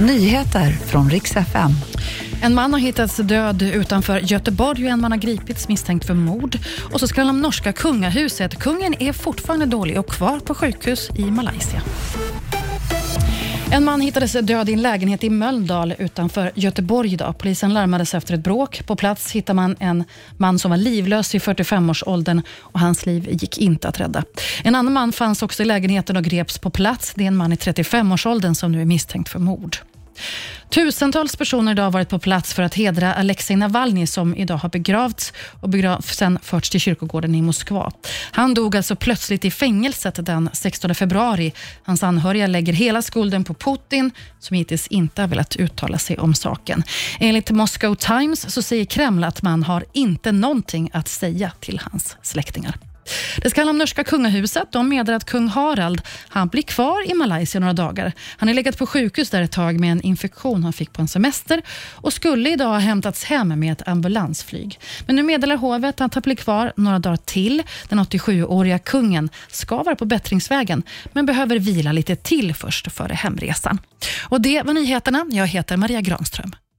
Nyheter från riks FM. En man har hittats död utanför Göteborg och en man har gripits misstänkt för mord. Och så ska om norska kungahuset. Kungen är fortfarande dålig och kvar på sjukhus i Malaysia. En man hittades död i en lägenhet i Mölndal utanför Göteborg idag. Polisen larmades efter ett bråk. På plats hittar man en man som var livlös i 45-årsåldern och hans liv gick inte att rädda. En annan man fanns också i lägenheten och greps på plats. Det är en man i 35-årsåldern som nu är misstänkt för mord. Tusentals personer idag har varit på plats för att hedra Alexej Navalny som idag har begravts och begrav, sen förts till kyrkogården i Moskva. Han dog alltså plötsligt i fängelset den 16 februari. Hans anhöriga lägger hela skulden på Putin som hittills inte har velat uttala sig om saken. Enligt Moscow Times så säger Kreml att man har inte någonting att säga till hans släktingar. Det ska handla om norska kungahuset. De meddelar att kung Harald han blir kvar i Malaysia några dagar. Han har legat på sjukhus där ett tag med en infektion han fick på en semester och skulle idag ha hämtats hem med ett ambulansflyg. Men nu meddelar hovet att han blir kvar några dagar till. Den 87-åriga kungen ska vara på bättringsvägen men behöver vila lite till först före hemresan. Och Det var nyheterna. Jag heter Maria Granström.